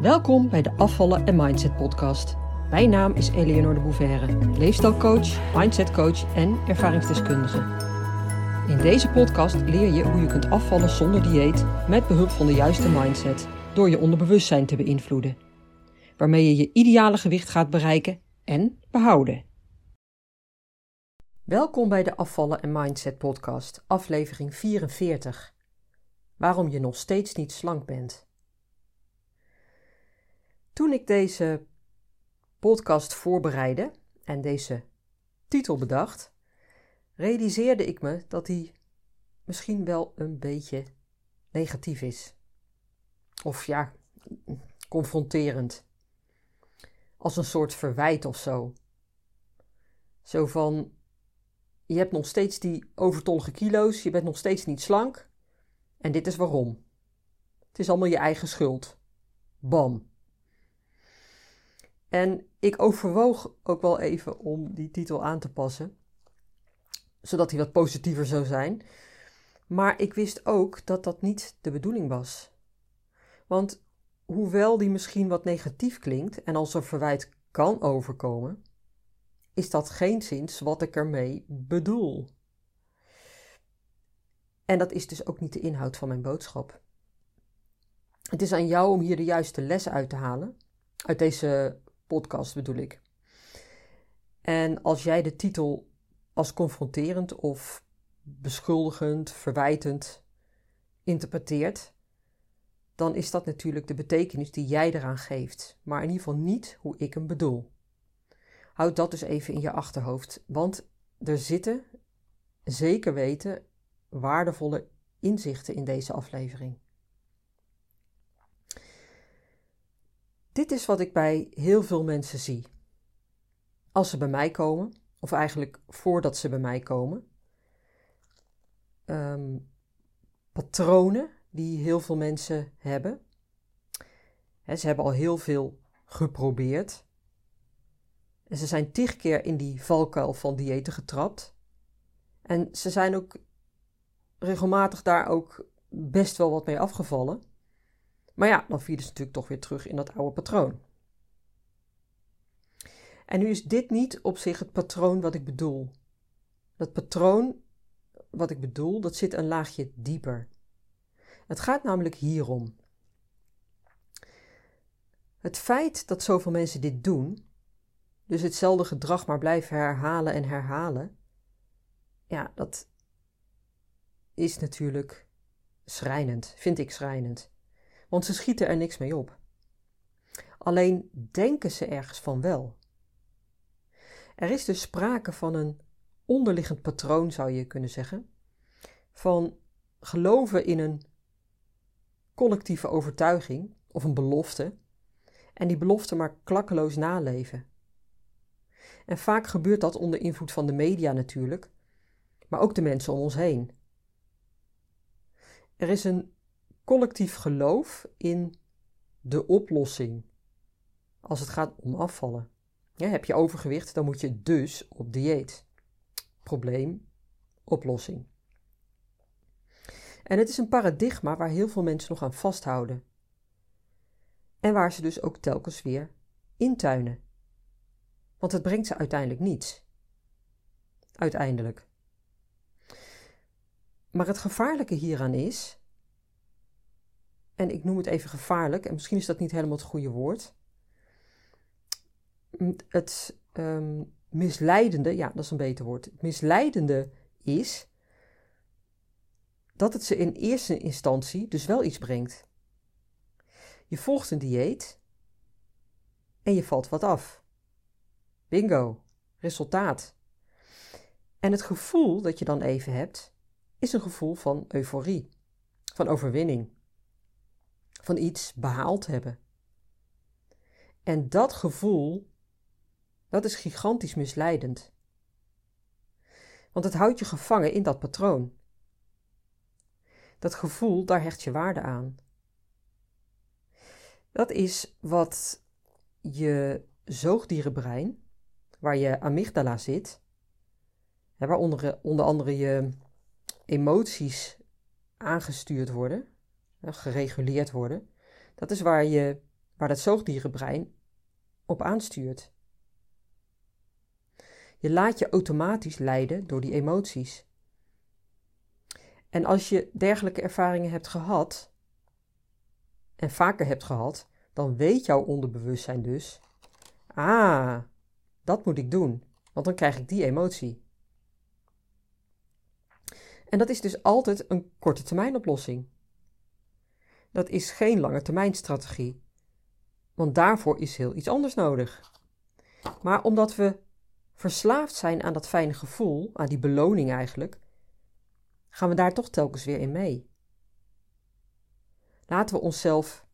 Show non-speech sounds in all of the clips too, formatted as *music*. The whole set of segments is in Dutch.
Welkom bij de Afvallen en Mindset podcast. Mijn naam is Eleonore de Bouverre, leefstijlcoach, mindsetcoach en ervaringsdeskundige. In deze podcast leer je hoe je kunt afvallen zonder dieet met behulp van de juiste mindset door je onderbewustzijn te beïnvloeden, waarmee je je ideale gewicht gaat bereiken en behouden. Welkom bij de Afvallen en Mindset podcast, aflevering 44. Waarom je nog steeds niet slank bent. Toen ik deze podcast voorbereidde en deze titel bedacht, realiseerde ik me dat die misschien wel een beetje negatief is. Of ja, confronterend. Als een soort verwijt of zo. Zo van: je hebt nog steeds die overtollige kilo's, je bent nog steeds niet slank. En dit is waarom. Het is allemaal je eigen schuld. Bam. En ik overwoog ook wel even om die titel aan te passen, zodat hij wat positiever zou zijn. Maar ik wist ook dat dat niet de bedoeling was. Want hoewel die misschien wat negatief klinkt en als een verwijt kan overkomen, is dat geen zins wat ik ermee bedoel. En dat is dus ook niet de inhoud van mijn boodschap. Het is aan jou om hier de juiste lessen uit te halen. Uit deze podcast bedoel ik. En als jij de titel als confronterend of beschuldigend, verwijtend interpreteert, dan is dat natuurlijk de betekenis die jij eraan geeft, maar in ieder geval niet hoe ik hem bedoel. Houd dat dus even in je achterhoofd, want er zitten, zeker weten, waardevolle inzichten in deze aflevering. Dit is wat ik bij heel veel mensen zie. Als ze bij mij komen, of eigenlijk voordat ze bij mij komen, ehm, patronen die heel veel mensen hebben. ze hebben al heel veel geprobeerd. En ze zijn tig keer in die valkuil van diëten getrapt. En ze zijn ook regelmatig daar ook best wel wat mee afgevallen. Maar ja, dan vielen ze natuurlijk toch weer terug in dat oude patroon. En nu is dit niet op zich het patroon wat ik bedoel. Dat patroon wat ik bedoel, dat zit een laagje dieper. Het gaat namelijk hierom. Het feit dat zoveel mensen dit doen, dus hetzelfde gedrag maar blijven herhalen en herhalen, ja, dat is natuurlijk schrijnend, vind ik schrijnend want ze schieten er niks mee op. Alleen denken ze ergens van wel. Er is dus sprake van een onderliggend patroon, zou je kunnen zeggen, van geloven in een collectieve overtuiging of een belofte en die belofte maar klakkeloos naleven. En vaak gebeurt dat onder invloed van de media natuurlijk, maar ook de mensen om ons heen. Er is een collectief geloof in de oplossing als het gaat om afvallen. Ja, heb je overgewicht, dan moet je dus op dieet. Probleem, oplossing. En het is een paradigma waar heel veel mensen nog aan vasthouden. En waar ze dus ook telkens weer intuinen. Want het brengt ze uiteindelijk niets. Uiteindelijk. Maar het gevaarlijke hieraan is en ik noem het even gevaarlijk, en misschien is dat niet helemaal het goede woord. Het ehm, misleidende, ja, dat is een beter woord. Het misleidende is dat het ze in eerste instantie dus wel iets brengt. Je volgt een dieet en je valt wat af. Bingo, resultaat. En het gevoel dat je dan even hebt, is een gevoel van euforie, van overwinning van iets behaald hebben. En dat gevoel, dat is gigantisch misleidend. Want het houdt je gevangen in dat patroon. Dat gevoel, daar hecht je waarde aan. Dat is wat je zoogdierenbrein, waar je amygdala zit, waaronder onder andere je emoties aangestuurd worden, gereguleerd worden. Dat is waar je waar het zoogdierenbrein op aanstuurt. Je laat je automatisch leiden door die emoties. En als je dergelijke ervaringen hebt gehad, en vaker hebt gehad, dan weet jouw onderbewustzijn dus: ah, dat moet ik doen, want dan krijg ik die emotie. En dat is dus altijd een korte termijn oplossing. Dat is geen lange termijn strategie, want daarvoor is heel iets anders nodig. Maar omdat we verslaafd zijn aan dat fijne gevoel, aan die beloning eigenlijk, gaan we daar toch telkens weer in mee. Laten we onszelf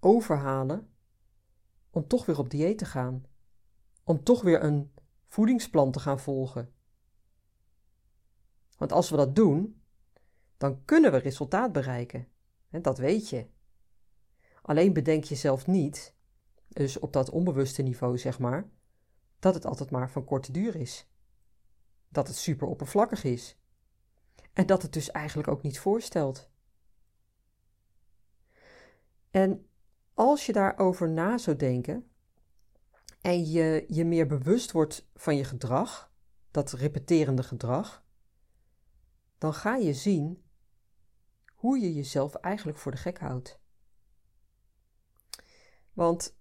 overhalen om toch weer op dieet te gaan, om toch weer een voedingsplan te gaan volgen. Want als we dat doen, dan kunnen we resultaat bereiken. Dat weet je. Alleen bedenk jezelf niet, dus op dat onbewuste niveau zeg maar, dat het altijd maar van korte duur is. Dat het super oppervlakkig is. En dat het dus eigenlijk ook niet voorstelt. En als je daarover na zou denken en je je meer bewust wordt van je gedrag, dat repeterende gedrag, dan ga je zien hoe je jezelf eigenlijk voor de gek houdt. Want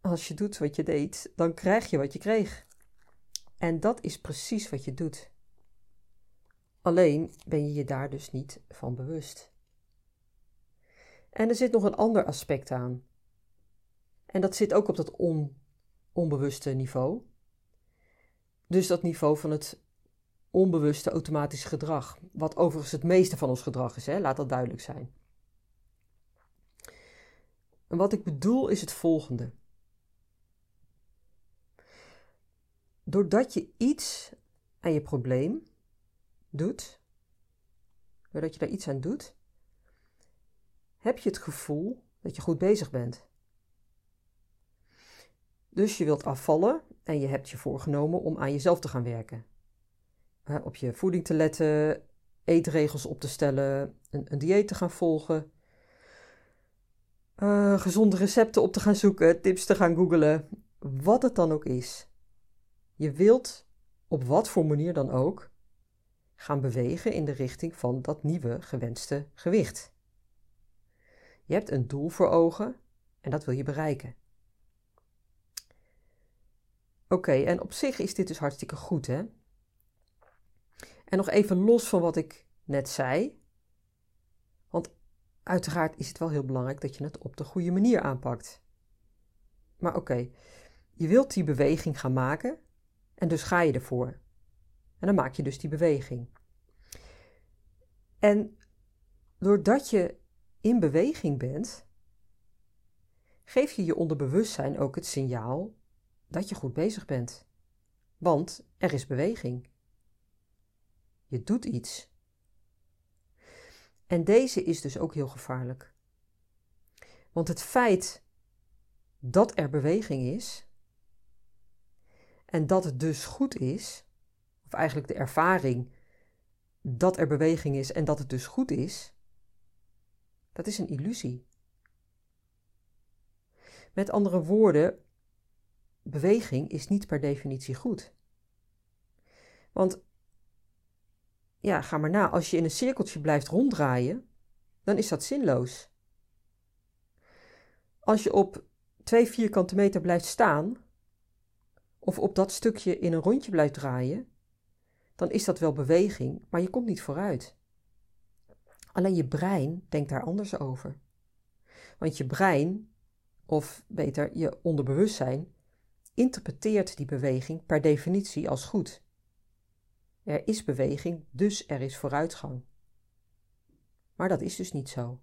als je doet wat je deed, dan krijg je wat je kreeg. En dat is precies wat je doet. Alleen ben je je daar dus niet van bewust. En er zit nog een ander aspect aan. En dat zit ook op dat on, onbewuste niveau. Dus dat niveau van het onbewuste automatische gedrag. Wat overigens het meeste van ons gedrag is, hè? laat dat duidelijk zijn. En wat ik bedoel is het volgende. Doordat je iets aan je probleem doet, doordat je daar iets aan doet, heb je het gevoel dat je goed bezig bent. Dus je wilt afvallen en je hebt je voorgenomen om aan jezelf te gaan werken. Op je voeding te letten, eetregels op te stellen, een, een dieet te gaan volgen, uh, gezonde recepten op te gaan zoeken, tips te gaan googlen, wat het dan ook is. Je wilt op wat voor manier dan ook gaan bewegen in de richting van dat nieuwe gewenste gewicht. Je hebt een doel voor ogen en dat wil je bereiken. Oké, en op zich is dit dus hartstikke goed, hè? En nog even los van wat ik net zei. Want uiteraard is het wel heel belangrijk dat je het op de goede manier aanpakt. Maar oké, je wilt die beweging gaan maken en dus ga je ervoor. En dan maak je dus die beweging. En doordat je in beweging bent, geef je je onderbewustzijn ook het signaal dat je goed bezig bent. Want er is beweging. Je doet iets. En deze is dus ook heel gevaarlijk. Want het feit dat er beweging is en dat het dus goed is, of eigenlijk de ervaring dat er beweging is en dat het dus goed is, dat is een illusie. Met andere woorden, beweging is niet per definitie goed. Want ja, ga maar na, als je in een cirkeltje blijft ronddraaien, dan is dat zinloos. Als je op twee vierkante meter blijft staan, of op dat stukje in een rondje blijft draaien, dan is dat wel beweging, maar je komt niet vooruit. Alleen je brein denkt daar anders over. Want je brein, of beter je onderbewustzijn, interpreteert die beweging per definitie als goed. Er is beweging, dus er is vooruitgang. Maar dat is dus niet zo.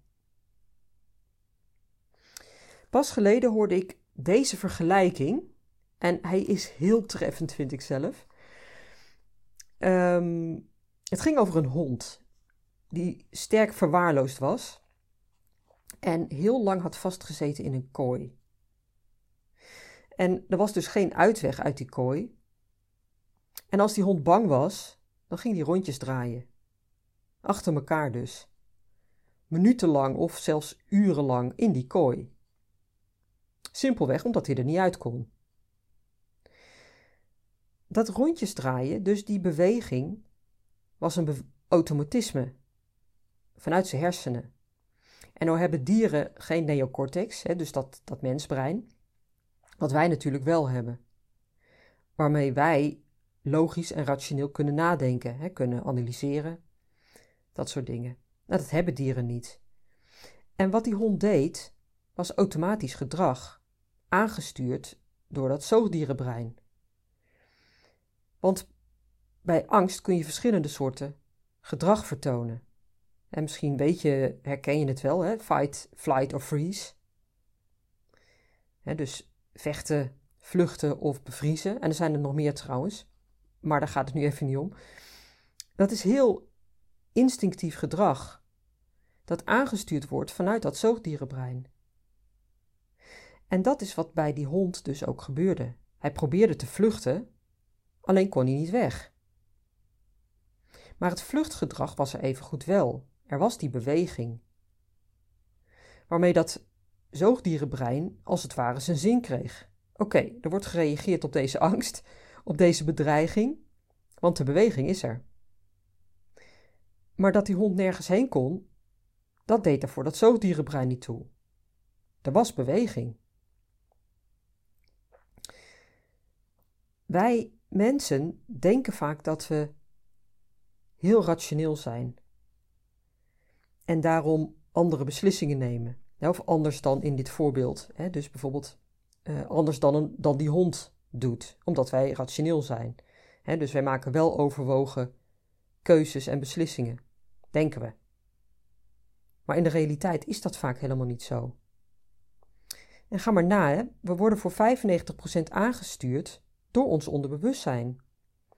Pas geleden hoorde ik deze vergelijking, en hij is heel treffend, vind ik zelf. Ehm, het ging over een hond die sterk verwaarloosd was en heel lang had vastgezeten in een kooi. En er was dus geen uitweg uit die kooi. En als die hond bang was, dan ging hij rondjes draaien. Achter elkaar dus. Minutenlang of zelfs urenlang in die kooi. Simpelweg omdat hij er niet uit kon. Dat rondjes draaien, dus die beweging, was een automatisme vanuit zijn hersenen. En nou hebben dieren geen neocortex, hè, dus dat, dat mensbrein, wat wij natuurlijk wel hebben. Waarmee wij logisch en rationeel kunnen nadenken, hè, kunnen analyseren, dat soort dingen. Nou, dat hebben dieren niet. En wat die hond deed, was automatisch gedrag, aangestuurd door dat zoogdierenbrein. Want bij angst kun je verschillende soorten gedrag vertonen. En misschien weet je, herken je het wel, hè? fight, flight of freeze. Hè, dus vechten, vluchten of bevriezen. En er zijn er nog meer trouwens, maar daar gaat het nu even niet om. Dat is heel instinctief gedrag dat aangestuurd wordt vanuit dat zoogdierenbrein. En dat is wat bij die hond dus ook gebeurde. Hij probeerde te vluchten, alleen kon hij niet weg. Maar het vluchtgedrag was er even goed wel. Er was die beweging. Waarmee dat zoogdierenbrein als het ware zijn zin kreeg. Oké, er wordt gereageerd op deze angst, op deze bedreiging, want de beweging is er. Maar dat die hond nergens heen kon, dat deed er voor dat zoogdierenbrein niet toe. Er was beweging. Wij mensen denken vaak dat we heel rationeel zijn en daarom andere beslissingen nemen. of anders dan in dit voorbeeld. Dus bijvoorbeeld uh, anders dan, dan die hond doet, omdat wij rationeel zijn. Dus wij maken wel overwogen keuzes en beslissingen, denken we. Maar in de realiteit is dat vaak helemaal niet zo. En ga maar na, we worden voor 95% aangestuurd door ons onderbewustzijn.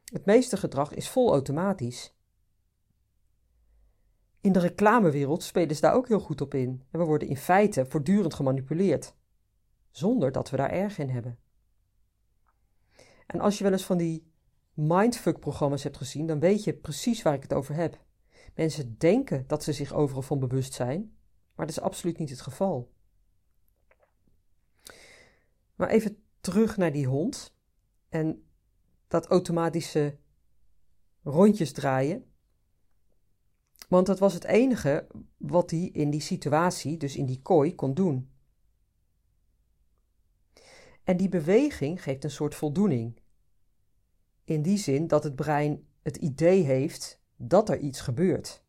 Het meeste gedrag is vol automatisch. In de reclamewereld spelen ze daar ook heel goed op in en we worden in feite voortdurend gemanipuleerd, zonder dat we daar erg in hebben. En als je wel eens van die mindfuck-programma's hebt gezien, dan weet je precies waar ik het over heb. Mensen denken dat ze zich overal van bewust zijn, maar dat is absoluut niet het geval. Maar even terug naar die hond en dat automatische rondjes draaien. Want dat was het enige wat hij in die situatie, dus in die kooi, kon doen. En die beweging geeft een soort voldoening. In die zin dat het brein het idee heeft dat er iets gebeurt.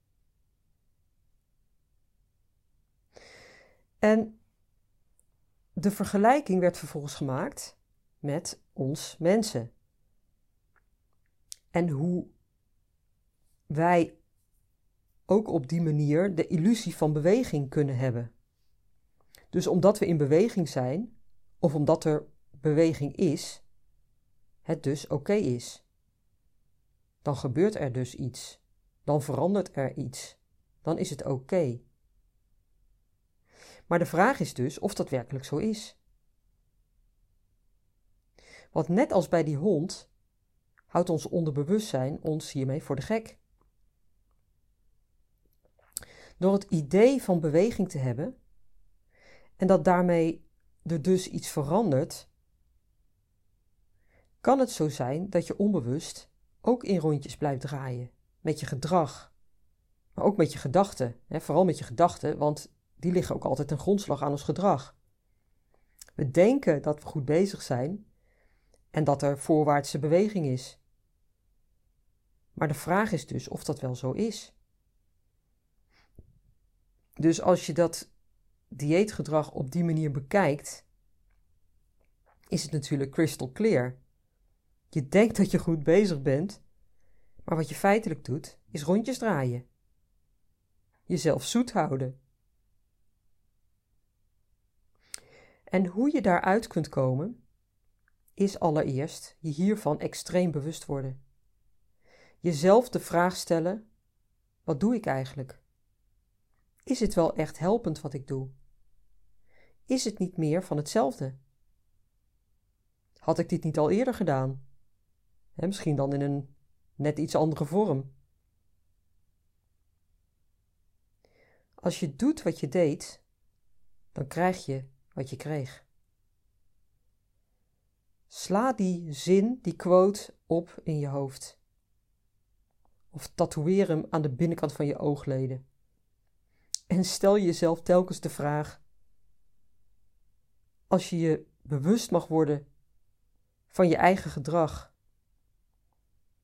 En de vergelijking werd vervolgens gemaakt met ons mensen. En hoe wij ook op die manier de illusie van beweging kunnen hebben. Dus omdat we in beweging zijn, of omdat er beweging is, het dus oké is. Dan gebeurt er dus iets. Dan verandert er iets. Dan is het oké. Maar de vraag is dus of dat werkelijk zo is. Want net als bij die hond houdt ons onderbewustzijn ons hiermee voor de gek. Door het idee van beweging te hebben en dat daarmee er dus iets verandert, kan het zo zijn dat je onbewust ook in rondjes blijft draaien met je gedrag, maar ook met je gedachten, vooral met je gedachten, want die liggen ook altijd een grondslag aan ons gedrag. We denken dat we goed bezig zijn en dat er voorwaartse beweging is. Maar de vraag is dus of dat wel zo is. Dus als je dat dieetgedrag op die manier bekijkt, is het natuurlijk crystal clear. Je denkt dat je goed bezig bent, maar wat je feitelijk doet, is rondjes draaien. Jezelf zoet houden. En hoe je daaruit kunt komen, is allereerst je hiervan extreem bewust worden. Jezelf de vraag stellen: wat doe ik eigenlijk? Is het wel echt helpend wat ik doe? Is het niet meer van hetzelfde? Had ik dit niet al eerder gedaan? Misschien dan in een net iets andere vorm. Als je doet wat je deed, dan krijg je wat je kreeg. Sla die zin, die quote op in je hoofd. Of tatoeëer hem aan de binnenkant van je oogleden. En stel jezelf telkens de vraag: als je je bewust mag worden van je eigen gedrag,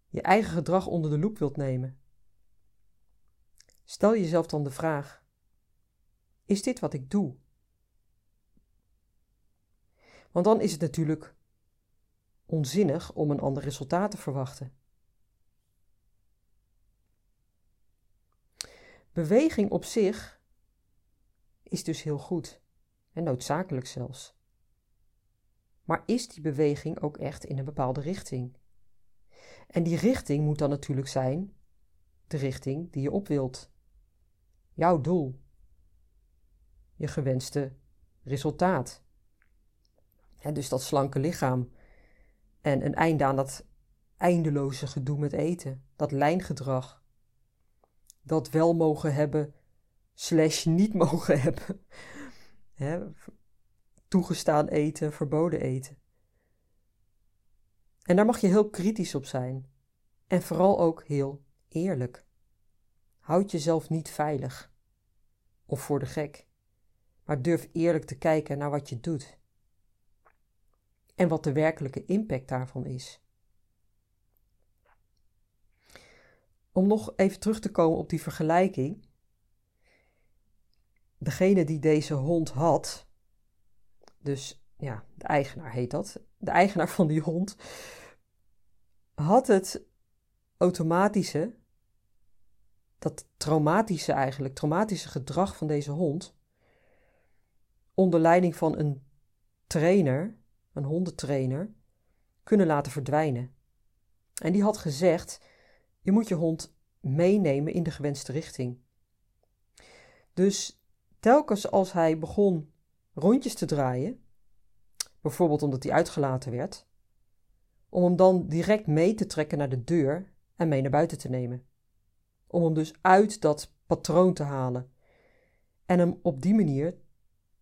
je eigen gedrag onder de loep wilt nemen, stel jezelf dan de vraag: is dit wat ik doe? Want dan is het natuurlijk onzinnig om een ander resultaat te verwachten. Beweging op zich is dus heel goed en noodzakelijk zelfs. Maar is die beweging ook echt in een bepaalde richting? En die richting moet dan natuurlijk zijn de richting die je op wilt. Jouw doel. Je gewenste resultaat. En dus dat slanke lichaam. En een einde aan dat eindeloze gedoe met eten. Dat lijngedrag. Dat wel mogen hebben, slash niet *laughs* mogen hebben. toegestaan eten, verboden eten. En daar mag je heel kritisch op zijn. En vooral ook heel eerlijk. Houd jezelf niet veilig of voor de gek, maar durf eerlijk te kijken naar wat je doet en wat de werkelijke impact daarvan is. Om nog even terug te komen op die vergelijking. Degene die deze hond had, dus ja, de eigenaar heet dat, de eigenaar van die hond, had het automatische, dat traumatische eigenlijk, traumatische gedrag van deze hond, onder leiding van een trainer, een hondentrainer, kunnen laten verdwijnen. En die had gezegd: je moet je hond meenemen in de gewenste richting. Dus telkens als hij begon rondjes te draaien, bijvoorbeeld omdat hij uitgelaten werd, om hem dan direct mee te trekken naar de deur en mee naar buiten te nemen. Om hem dus uit dat patroon te halen en hem op die manier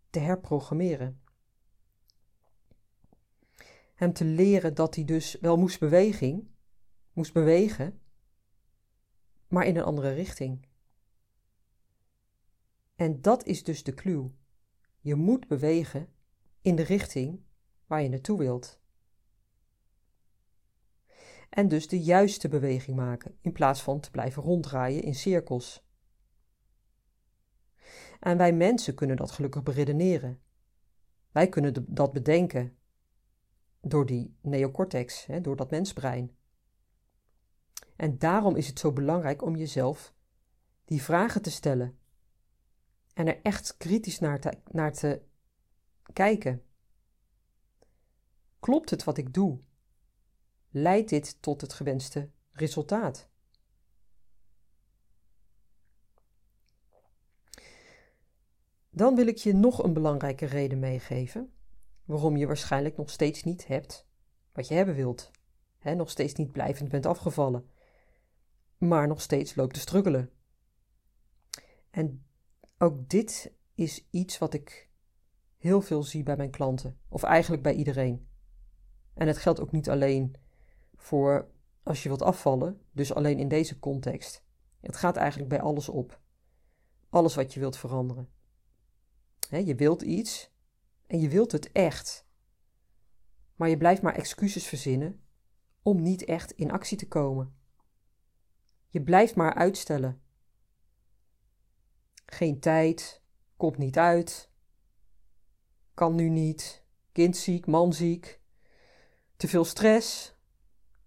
te herprogrammeren. Hem te leren dat hij dus wel moest beweging, moest bewegen, maar in een andere richting. En dat is dus de clue. Je moet bewegen in de richting waar je naartoe wilt. En dus de juiste beweging maken in plaats van te blijven ronddraaien in cirkels. En wij mensen kunnen dat gelukkig beredeneren. Wij kunnen dat bedenken door die neocortex, hè, door dat mensbrein. En daarom is het zo belangrijk om jezelf die vragen te stellen en er echt kritisch naar naar te kijken. Klopt het wat ik doe? Leidt dit tot het gewenste resultaat? Dan wil ik je nog een belangrijke reden meegeven waarom je waarschijnlijk nog steeds niet hebt wat je hebben wilt. He, nog steeds niet blijvend bent afgevallen, maar nog steeds loopt te struggelen. En ook dit is iets wat ik heel veel zie bij mijn klanten, of eigenlijk bij iedereen. En het geldt ook niet alleen voor als je wilt afvallen, dus alleen in deze context. Het gaat eigenlijk bij alles op. Alles wat je wilt veranderen. je wilt iets en je wilt het echt. Maar je blijft maar excuses verzinnen om niet echt in actie te komen. Je blijft maar uitstellen. Geen tijd, komt niet uit, kan nu niet, kind ziek, man ziek, te veel stress,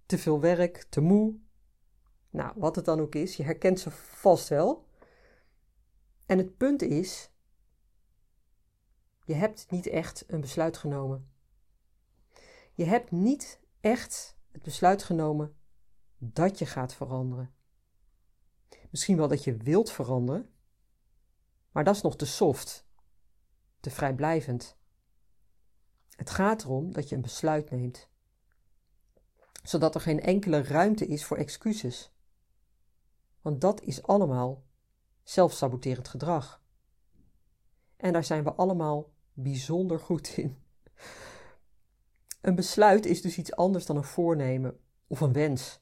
te veel werk, te moe. Nou, wat het dan ook is, je herkent ze vast wel. En het punt is, je hebt niet echt een besluit genomen. Je hebt niet echt het besluit genomen dat je gaat veranderen. Misschien wel dat je wilt veranderen, maar dat is nog te soft, te vrijblijvend. Het gaat erom dat je een besluit neemt, zodat er geen enkele ruimte is voor excuses. Want dat is allemaal zelfsaboterend gedrag. En daar zijn we allemaal bijzonder goed in. Een besluit is dus iets anders dan een voornemen of een wens.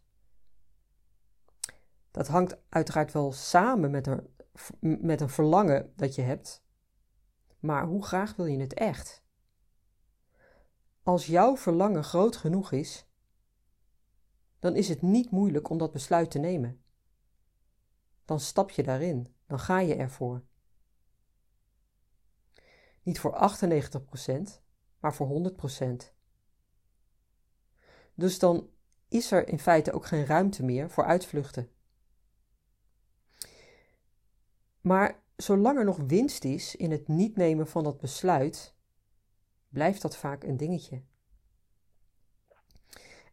Dat hangt uiteraard wel samen met een, met een verlangen dat je hebt, maar hoe graag wil je het echt? Als jouw verlangen groot genoeg is, dan is het niet moeilijk om dat besluit te nemen. Dan stap je daarin, dan ga je ervoor. Niet voor 98%, maar voor 100%. Dus dan is er in feite ook geen ruimte meer voor uitvluchten. Maar zolang er nog winst is in het niet nemen van dat besluit, blijft dat vaak een dingetje.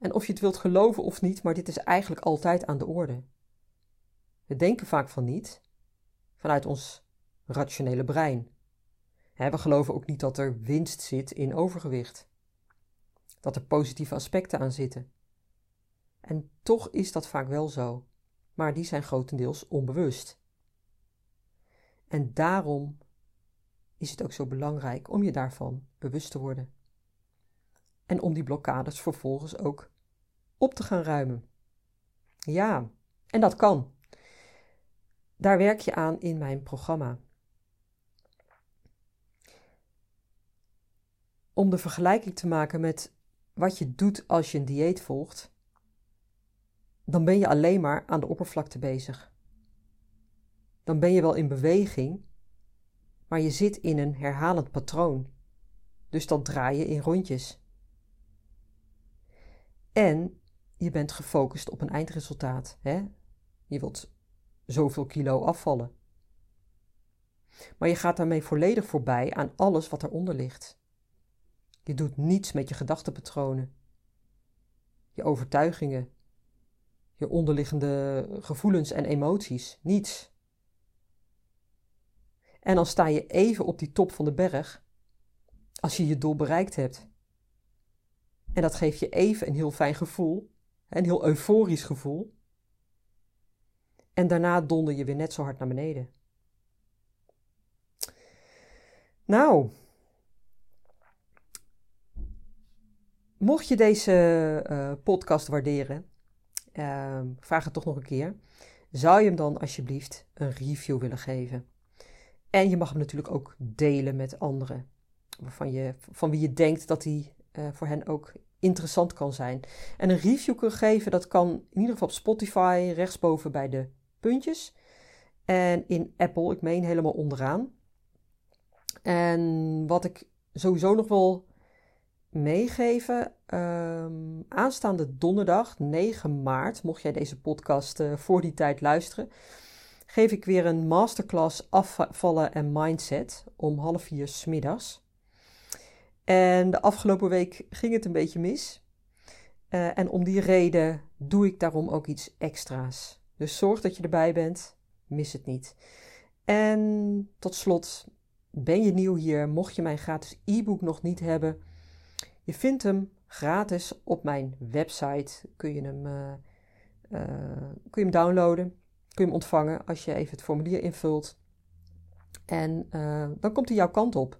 En of je het wilt geloven of niet, maar dit is eigenlijk altijd aan de orde. We denken vaak van niet, vanuit ons rationele brein. We geloven ook niet dat er winst zit in overgewicht. Dat er positieve aspecten aan zitten. En toch is dat vaak wel zo, maar die zijn grotendeels onbewust. En daarom is het ook zo belangrijk om je daarvan bewust te worden. En om die blokkades vervolgens ook op te gaan ruimen. Ja, en dat kan. Daar werk je aan in mijn programma. Om de vergelijking te maken met wat je doet als je een dieet volgt, dan ben je alleen maar aan de oppervlakte bezig. Dan ben je wel in beweging, maar je zit in een herhalend patroon. Dus dan draai je in rondjes. En je bent gefocust op een eindresultaat. Hè? Je wilt zoveel kilo afvallen. Maar je gaat daarmee volledig voorbij aan alles wat eronder ligt. Je doet niets met je gedachtenpatronen, je overtuigingen, je onderliggende gevoelens en emoties. Niets. En dan sta je even op die top van de berg als je je doel bereikt hebt. En dat geeft je even een heel fijn gevoel, een heel euforisch gevoel. En daarna donder je weer net zo hard naar beneden. Nou, mocht je deze uh, podcast waarderen, uh, vraag het toch nog een keer. Zou je hem dan alsjeblieft een review willen geven? En je mag hem natuurlijk ook delen met anderen. Waarvan je, van wie je denkt dat hij uh, voor hen ook interessant kan zijn. En een review kunnen geven, dat kan in ieder geval op Spotify, rechtsboven bij de puntjes. En in Apple, ik meen helemaal onderaan. En wat ik sowieso nog wil meegeven. Um, aanstaande donderdag, 9 maart, mocht jij deze podcast uh, voor die tijd luisteren, geef ik weer een masterclass afvallen en mindset om half vier smiddags. En de afgelopen week ging het een beetje mis. Uh, en om die reden doe ik daarom ook iets extra's. Dus zorg dat je erbij bent, mis het niet. En tot slot, ben je nieuw hier, mocht je mijn gratis e-book nog niet hebben, je vindt hem gratis op mijn website. Kun je hem, uh, kun je hem downloaden. Kun je hem ontvangen als je even het formulier invult. En dan komt hij jouw kant op.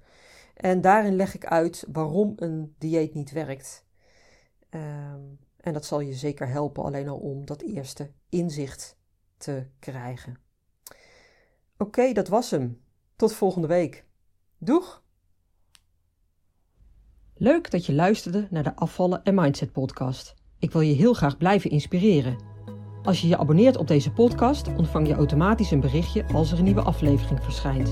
En daarin leg ik uit waarom een dieet niet werkt. Ehm, en dat zal je zeker helpen, alleen al om dat eerste inzicht te krijgen. Oké, dat was hem. Tot volgende week. Doeg! Leuk dat je luisterde naar de Afvallen en Mindset podcast. Ik wil je heel graag blijven inspireren. Als je je abonneert op deze podcast, ontvang je automatisch een berichtje als er een nieuwe aflevering verschijnt.